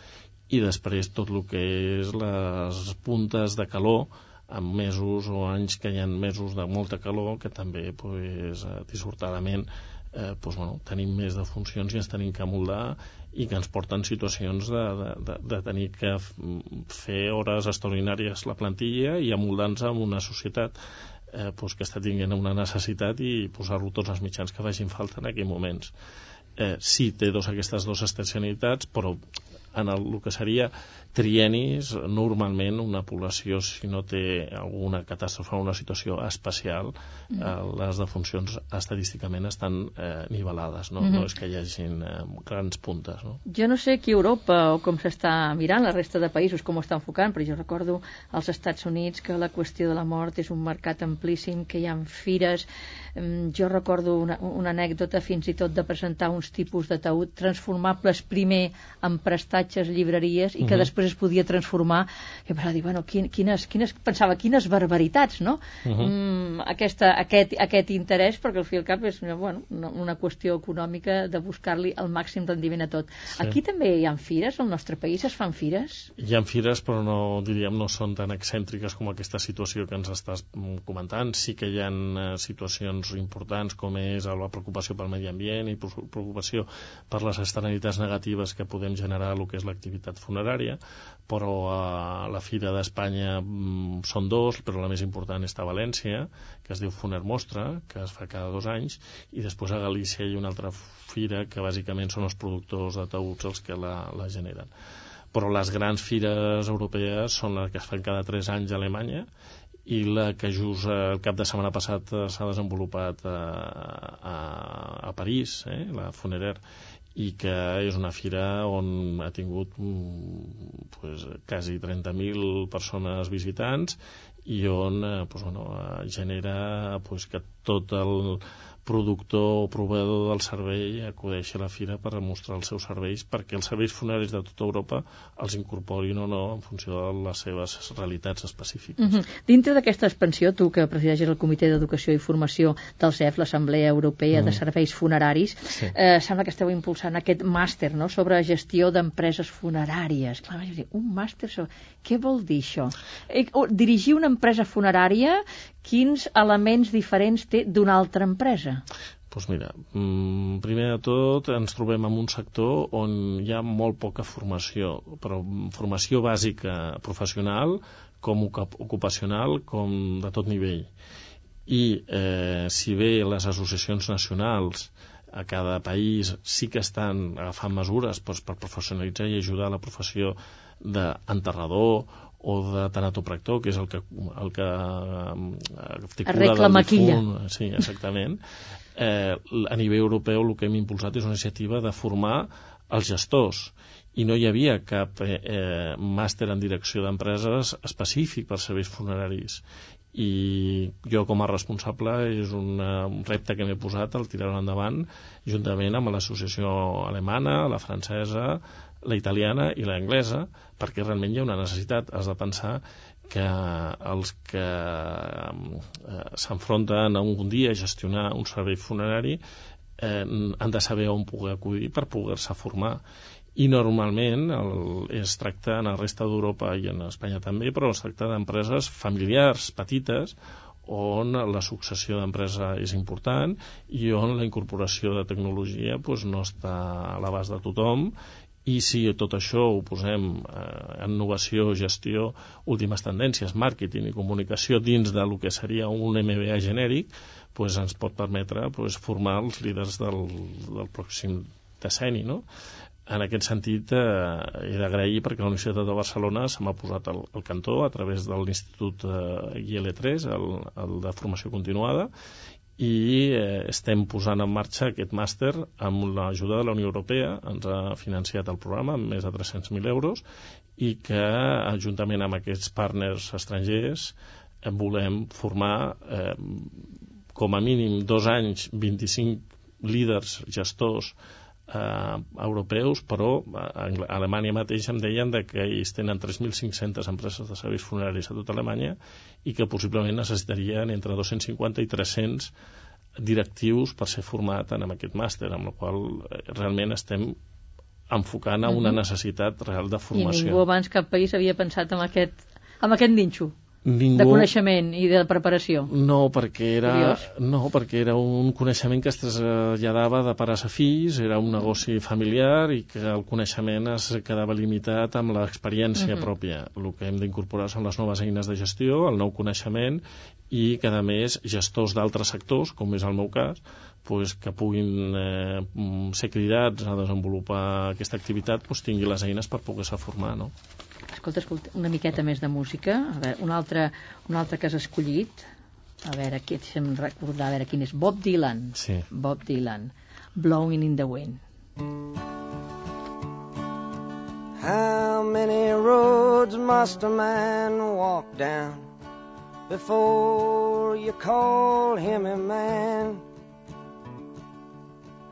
I després tot el que és les puntes de calor en mesos o anys que hi ha mesos de molta calor que també pues, eh, dissortadament eh, pues, bueno, tenim més defuncions i ens tenim que amoldar i que ens porten situacions de, de, de, de tenir que fer hores extraordinàries la plantilla i amoldar-nos en una societat eh, pues, que està tinguent una necessitat i posar-lo tots els mitjans que facin falta en aquells moments. Eh, sí, té dos, aquestes dues estacionalitats, però en el, el que seria trienis, normalment una població, si no té alguna catàstrofe o una situació especial, eh, les defuncions estadísticament estan eh, nivelades, no? no és que hi hagin eh, grans puntes. No?
Jo no sé aquí a Europa o com s'està mirant la resta de països, com ho està enfocant, però jo recordo als Estats Units que la qüestió de la mort és un mercat amplíssim, que hi ha fires. Em, Jo recordo una, una anècdota fins i tot de presentar uns tipus de taüt transformables primer en prestatges, llibreries, i que
Mhm.
després es podia transformar. Jo pensava, dir, bueno, quin, quines, quines, pensava, quines barbaritats, no?
Mhm.
mm, aquesta, aquest, aquest interès, perquè al fi al cap és bueno, una, una qüestió econòmica de buscar-li el màxim rendiment a tot.
Sí.
Aquí també hi ha fires, al nostre país es fan fires?
Hi ha fires, però no, diríem, no són tan excèntriques com aquesta situació que ens estàs comentant. Sí que hi ha eh, situacions importants com és la preocupació pel medi ambient i preocu- preocupació per les externalitats negatives que podem generar el que és l'activitat funerària, però a la Fira d'Espanya mm, són dos, però la més important està a València, que es diu Funer Mostra, que es fa cada dos anys, i després a Galícia hi ha una altra fira que bàsicament són els productors de taüts els que la, la generen. Però les grans fires europees són les que es fan cada 3 anys a Alemanya i la que just eh, el cap de setmana passat eh, s'ha desenvolupat a, a, a París, eh, la Funerer, i que és una fira on ha tingut mm, pues, quasi 30.000 persones visitants i on eh, pues, bueno, genera pues, que tot el productor o proveedor del servei acudeixi a la fira per mostrar els seus serveis perquè els serveis funeraris de tota Europa els incorporin o no en funció de les seves realitats específiques.
Mm -hmm. Dintre d'aquesta expansió, tu que presideixes el Comitè d'Educació i Formació del CEF, l'Assemblea Europea de
Mm.
Serveis Funeraris,
Sí.
eh, sembla que esteu impulsant aquest màster no?, sobre gestió d'empreses funeràries. Clar, un màster sobre... Què vol dir això? Eh, dirigir una empresa funerària, quins elements diferents té d'una altra empresa?
Doncs mira, mm, primer de tot ens trobem en un sector on hi ha molt poca formació, però formació bàsica professional com ocup- ocupacional com de tot nivell. I eh, si bé les associacions nacionals a cada país sí que estan agafant mesures doncs, per professionalitzar i ajudar la professió d'enterrador o de tanatopractor, que és el que, el que eh, té cura
Arregla
del
maquilla.
difunt. Sí, exactament. [LAUGHS] Eh, a nivell europeu el que hem impulsat és una iniciativa de formar els gestors i no hi havia cap eh, eh, màster en direcció d'empreses específic per serveis funeraris i jo com a responsable és una, un repte que m'he posat el tirar endavant juntament amb l'associació alemana, la francesa, la italiana i l'anglesa perquè realment hi ha una necessitat. Has de pensar que els que eh, s'enfronten un dia a gestionar un servei funerari eh, han de saber on poder acudir per poder-se formar i normalment el, es tracta en la resta d'Europa i en Espanya també, però es tracta d'empreses familiars petites on la successió d'empresa és important i on la incorporació de tecnologia doncs, no està a l'abast de tothom i si tot això ho posem eh, innovació, gestió, últimes tendències, màrqueting i comunicació dins de lo que seria un MBA genèric, doncs ens pot permetre doncs, formar els líders del, del pròxim decenni, no? En aquest sentit, eh, he d'agrair perquè la Universitat de Barcelona se m'ha posat al, al cantó a través de l'Institut eh, IL3, el, el de formació continuada, i eh, estem posant en marxa aquest màster amb l'ajuda de la Unió Europea, ens ha financiat el programa amb més de 300.000 euros i que, juntament amb aquests partners estrangers, eh, volem formar eh, com a mínim dos anys 25 líders, gestors eh, europeus, però a a Alemanya mateix em deien de que ells tenen 3.500 empreses de serveis funeraris a tota Alemanya i que possiblement necessitarien entre 250 i 300 directius per ser format en aquest màster, amb la qual eh, realment estem enfocant a una necessitat real de
I
formació.
ningú abans cap país havia pensat en aquest, en aquest ninxo
Ningú...
de coneixement i de preparació.
No, perquè era,
Curiós.
no, perquè era un coneixement que es traslladava de pares a fills, era un negoci familiar i que el coneixement es quedava limitat amb l'experiència
Mhm.
pròpia. El que hem d'incorporar són les noves eines de gestió, el nou coneixement i que, a més, gestors d'altres sectors, com és el meu cas, pues, que puguin eh, ser cridats a desenvolupar aquesta activitat pues, tingui les eines per poder-se formar, no?
Escolta, escolta, una miqueta més de música. A veure, un altre, un altre que has escollit. A veure, aquí deixa'm recordar, a veure quin és. Bob Dylan.
Sí.
Bob Dylan. Blowing in the wind.
How many roads must a man walk down before you call him a man?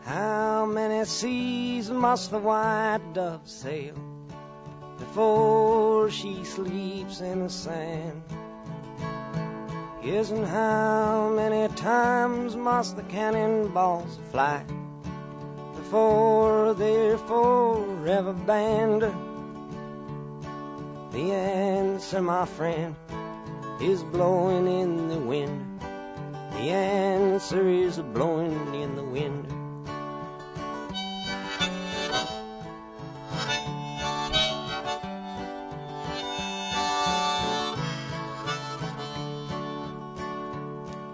How many seas must the white dove sail before she sleeps in the sand? Yes, and how many times must the cannonballs fly before they're forever banned? The answer, my friend, is blowing in the wind. The answer is blowing in the wind.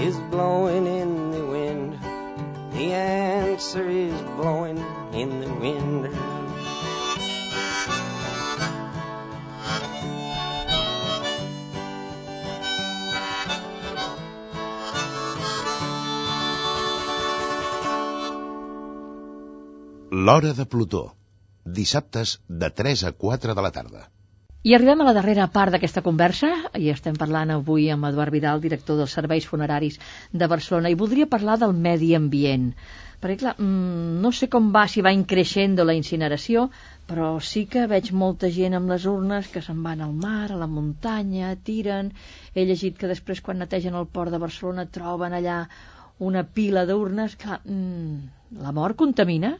is blowing in the wind. The answer is blowing in the wind.
L'Hora de Plutó. Dissabtes de 3 a 4 de la tarda.
I arribem a la darrera part d'aquesta conversa i estem parlant avui amb Eduard Vidal, director dels Serveis Funeraris de Barcelona, i voldria parlar del medi ambient. Perquè, clar, mm, no sé com va, si va increixent la incineració, però sí que veig molta gent amb les urnes que se'n van al mar, a la muntanya, tiren. He llegit que després, quan netegen el port de Barcelona, troben allà una pila d'urnes. Clar, mm, la mort contamina?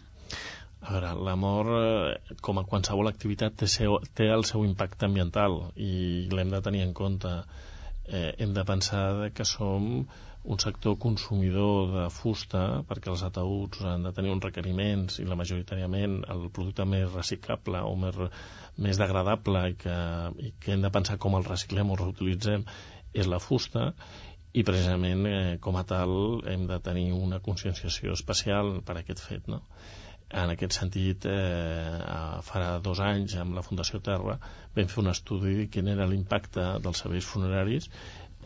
A veure, la mort, eh, com a qualsevol activitat, té, seu, té el seu impacte ambiental i l'hem de tenir en compte. Eh, hem de pensar que som un sector consumidor de fusta perquè els ataúds han de tenir uns requeriments i la majoritàriament el producte més reciclable o més, més degradable i que, i que hem de pensar com el reciclem o reutilitzem és la fusta i precisament eh, com a tal hem de tenir una conscienciació especial per aquest fet, no? En aquest sentit, eh, farà dos anys, amb la Fundació Terra, vam fer un estudi de quin era l'impacte dels serveis funeraris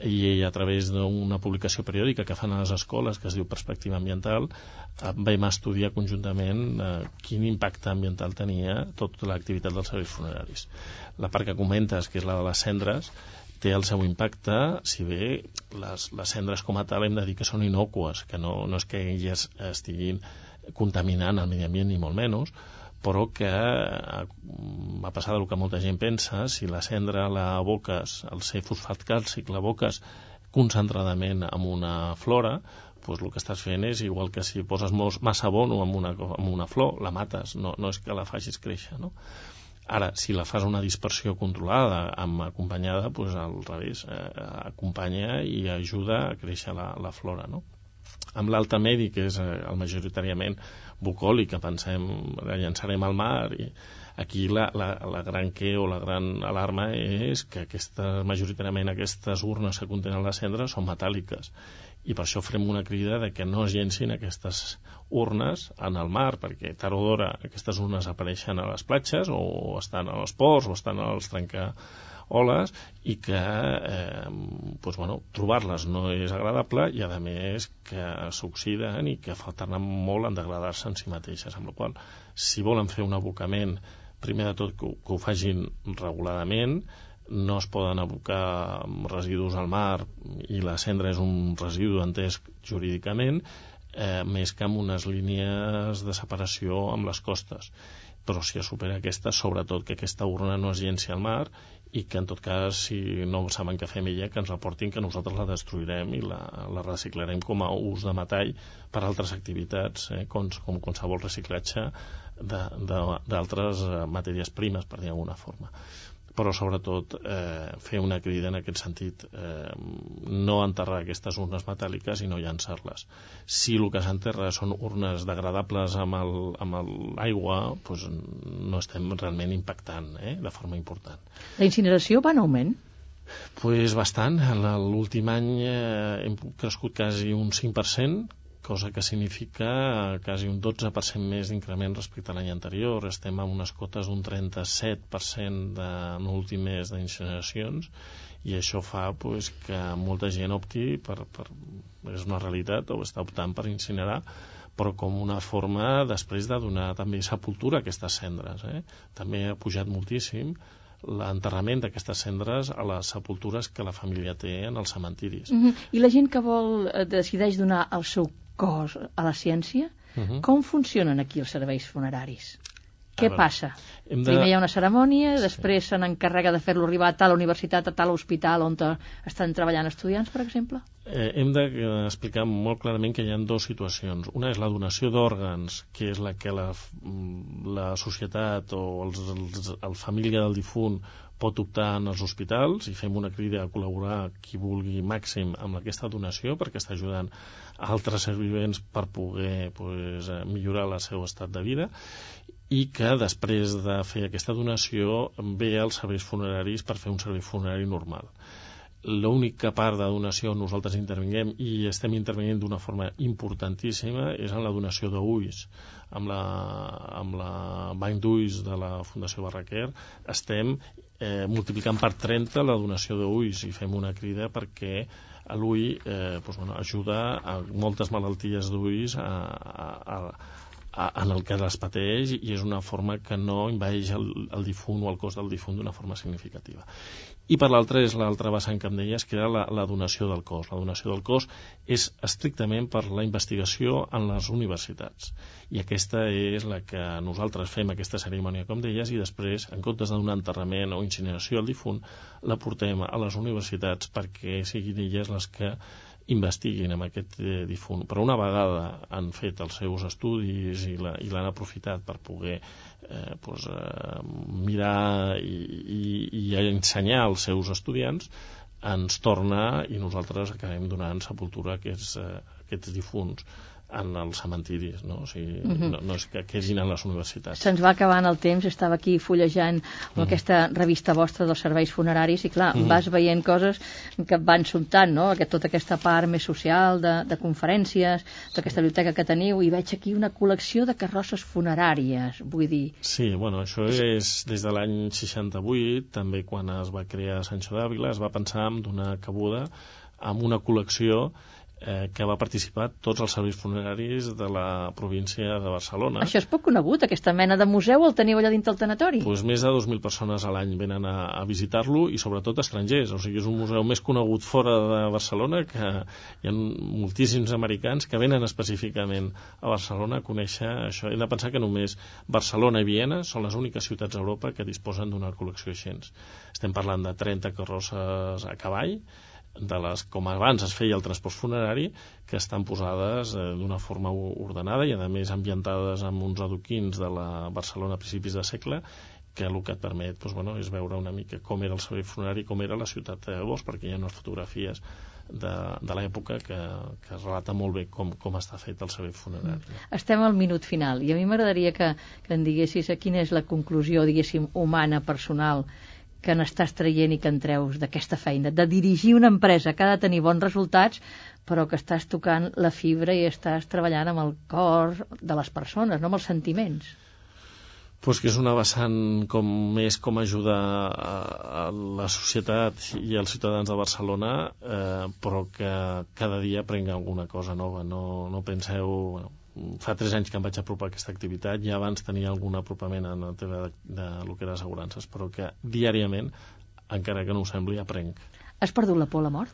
i a través d'una publicació periòdica que fan a les escoles, que es diu Perspectiva Ambiental, eh, vam estudiar conjuntament eh, quin impacte ambiental tenia tota l'activitat dels serveis funeraris. La part que comentes, que és la de les cendres, té el seu impacte, si bé les, les cendres com a tal hem de dir que són innocues, que no, no és que elles estiguin contaminant el medi ambient ni molt menys, però que eh, va passar del que molta gent pensa, si la cendra la aboques, el ser fosfat càlcic, la aboques concentradament amb una flora, doncs el que estàs fent és igual que si poses massa abono amb una, amb una flor, la mates, no, no és que la facis créixer, no? Ara, si la fas una dispersió controlada, amb acompanyada, doncs al revés, eh, acompanya i ajuda a créixer la, la flora, no? Amb l'alta medi, que és eh, el majoritàriament bucòlic, que pensem la llançarem al mar, i aquí la, la, la gran que o la gran alarma és que aquesta, majoritàriament aquestes urnes que contenen la cendra són metàl·liques. I per això farem una crida de que no es llencin aquestes urnes en el mar, perquè tard o d'hora aquestes urnes apareixen a les platges o estan als ports o estan als trencar oles i que eh, doncs, bueno, trobar-les no és agradable i a més que s'oxiden i que falten molt en degradar-se en si mateixes amb la qual si volen fer un abocament primer de tot que, ho, que ho facin reguladament no es poden abocar residus al mar i la cendra és un residu entès jurídicament eh, més que amb unes línies de separació amb les costes. Però si es supera aquesta, sobretot que aquesta urna no es llenci al mar i que en tot cas si no saben què fem ella que ens reportin que nosaltres la destruirem i la, la reciclarem com a ús de metall per altres activitats eh, com, com qualsevol reciclatge d'altres eh, matèries primes per dir d'alguna forma però sobretot eh, fer una crida en aquest sentit eh, no enterrar aquestes urnes metàl·liques i no llançar-les si el que s'enterra són urnes degradables amb l'aigua doncs no estem realment impactant eh, de forma important
La incineració va en augment?
Pues bastant. L'últim any eh, hem crescut quasi un 5%, cosa que significa quasi un 12% més d'increment respecte a l'any anterior. Estem amb unes cotes d'un 37% de, en l'últim mes d'incineracions i això fa pues, que molta gent opti per, per, és una realitat o està optant per incinerar però com una forma després de donar també sepultura a aquestes cendres eh? també ha pujat moltíssim l'enterrament d'aquestes cendres a les sepultures que la família té en els cementiris.
Mm -hmm. I la gent que vol eh, decideix donar el seu cos a la ciència, uh
Mhm.
-huh. com funcionen aquí els serveis funeraris? Què
veure,
passa?
de-
Primer hi ha una cerimònia, després se n'encarrega de fer-lo arribar a tal universitat, a tal hospital on estan treballant estudiants, per exemple?
Eh, hem d'explicar molt clarament que hi ha dues situacions. Una és la donació d'òrgans, que és la que la, la societat o els, els, el família del difunt pot optar en els hospitals i fem una crida a col·laborar qui vulgui màxim amb aquesta donació perquè està ajudant altres servivents per poder pues, eh, millorar el seu estat de vida i que després de fer aquesta donació ve als serveis funeraris per fer un servei funerari normal l'única part de donació on nosaltres intervinguem i estem intervenint d'una forma importantíssima és en la donació d'ulls amb la, amb la banc d'ulls de la Fundació Barraquer estem eh, multiplicant per 30 la donació d'ulls i fem una crida perquè l'ull eh, doncs, bueno, ajuda a moltes malalties d'ulls a, a, a, en el que les pateix i és una forma que no envaeix el, el difunt o el cos del difunt d'una forma significativa. I per l'altra és l'altra vessant que em deies, que era la, la donació del cos. La donació del cos és estrictament per la investigació en les universitats. I aquesta és la que nosaltres fem aquesta cerimònia, com deies, i després, en comptes de donar enterrament o incineració al difunt, la portem a les universitats perquè siguin elles les que investiguin amb aquest eh, difunt. Però una vegada han fet els seus estudis i la- l'han aprofitat per poder eh, pues, eh, mirar i, i, i ensenyar als seus estudiants, ens torna i nosaltres acabem donant sepultura a aquests, eh, aquests difunts en els cementiris, no? O sigui,
Mhm.
no, no és que quedin en les universitats.
Se'ns va acabant el temps, estava aquí fullejant amb aquesta revista vostra dels serveis funeraris i clar,
Mhm.
vas veient coses que van soltant, no? Aquest, tota aquesta part més social de, de conferències, d'aquesta biblioteca que teniu i veig aquí una col·lecció de carrosses funeràries, vull dir,
Sí, bueno, això és des de l'any 68, també quan es va crear Sancho d'Àvila, es va pensar en donar cabuda amb una col·lecció eh, que va participar tots els serveis funeraris de la província de Barcelona.
això és poc conegut, aquesta mena de museu el teniu allà dintre el tanatori?
Pues més de 2.000 persones a l'any venen a, a visitar-lo i sobretot estrangers, o sigui, és un museu més conegut fora de Barcelona que hi ha moltíssims americans que venen específicament a Barcelona a conèixer això. Hem de pensar que només Barcelona i Viena són les úniques ciutats d'Europa que disposen d'una col·lecció així. Estem parlant de 30 carrosses a cavall, de les, com abans es feia el transport funerari, que estan posades eh, d'una forma ordenada i a més ambientades amb uns adoquins de la Barcelona a principis de segle que el que et permet doncs, bueno, és veure una mica com era el servei funerari, com era la ciutat de Bos, perquè hi ha unes fotografies de, de l'època que, que relata molt bé com, com està fet el servei funerari.
Estem al minut final i a mi m'agradaria que, que em diguessis a quina és la conclusió, diguéssim, humana, personal, que n'estàs traient i que en treus d'aquesta feina, de dirigir una empresa que ha de tenir bons resultats, però que estàs tocant la fibra i estàs treballant amb el cor de les persones, no amb els sentiments.
pues que és una vessant com més com ajudar a, a la societat i als ciutadans de Barcelona eh, però que cada dia aprenga alguna cosa nova no, no penseu bueno, fa tres anys que em vaig apropar a aquesta activitat ja abans tenia algun apropament en el tema de, de lo que era assegurances però que diàriament encara que no ho sembli aprenc
Has perdut la por a la mort?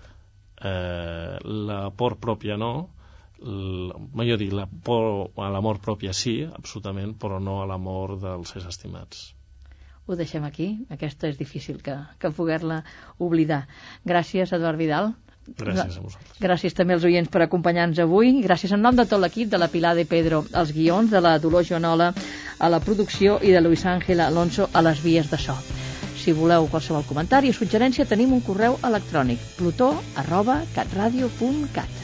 eh, la por pròpia no l- millor dir, la por a la mort pròpia sí, absolutament, però no a la mort dels éssers estimats.
Ho deixem aquí. Aquesta és difícil que, que poder-la oblidar. Gràcies, Eduard Vidal.
Gràcies a vosaltres.
Gràcies també als oients per acompanyar-nos avui. Gràcies en nom de tot l'equip de la Pilar de Pedro als guions, de la Dolors Joanola a la producció i de Luis Ángel Alonso a les vies de so. Si voleu qualsevol comentari o suggerència, tenim un correu electrònic plutó arroba catradio.cat.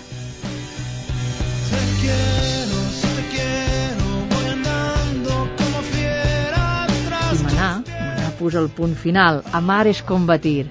Te quiero, si te quiero, voy andando como fiera
I
tras
manar, manar posa el punt final. Amar és combatir.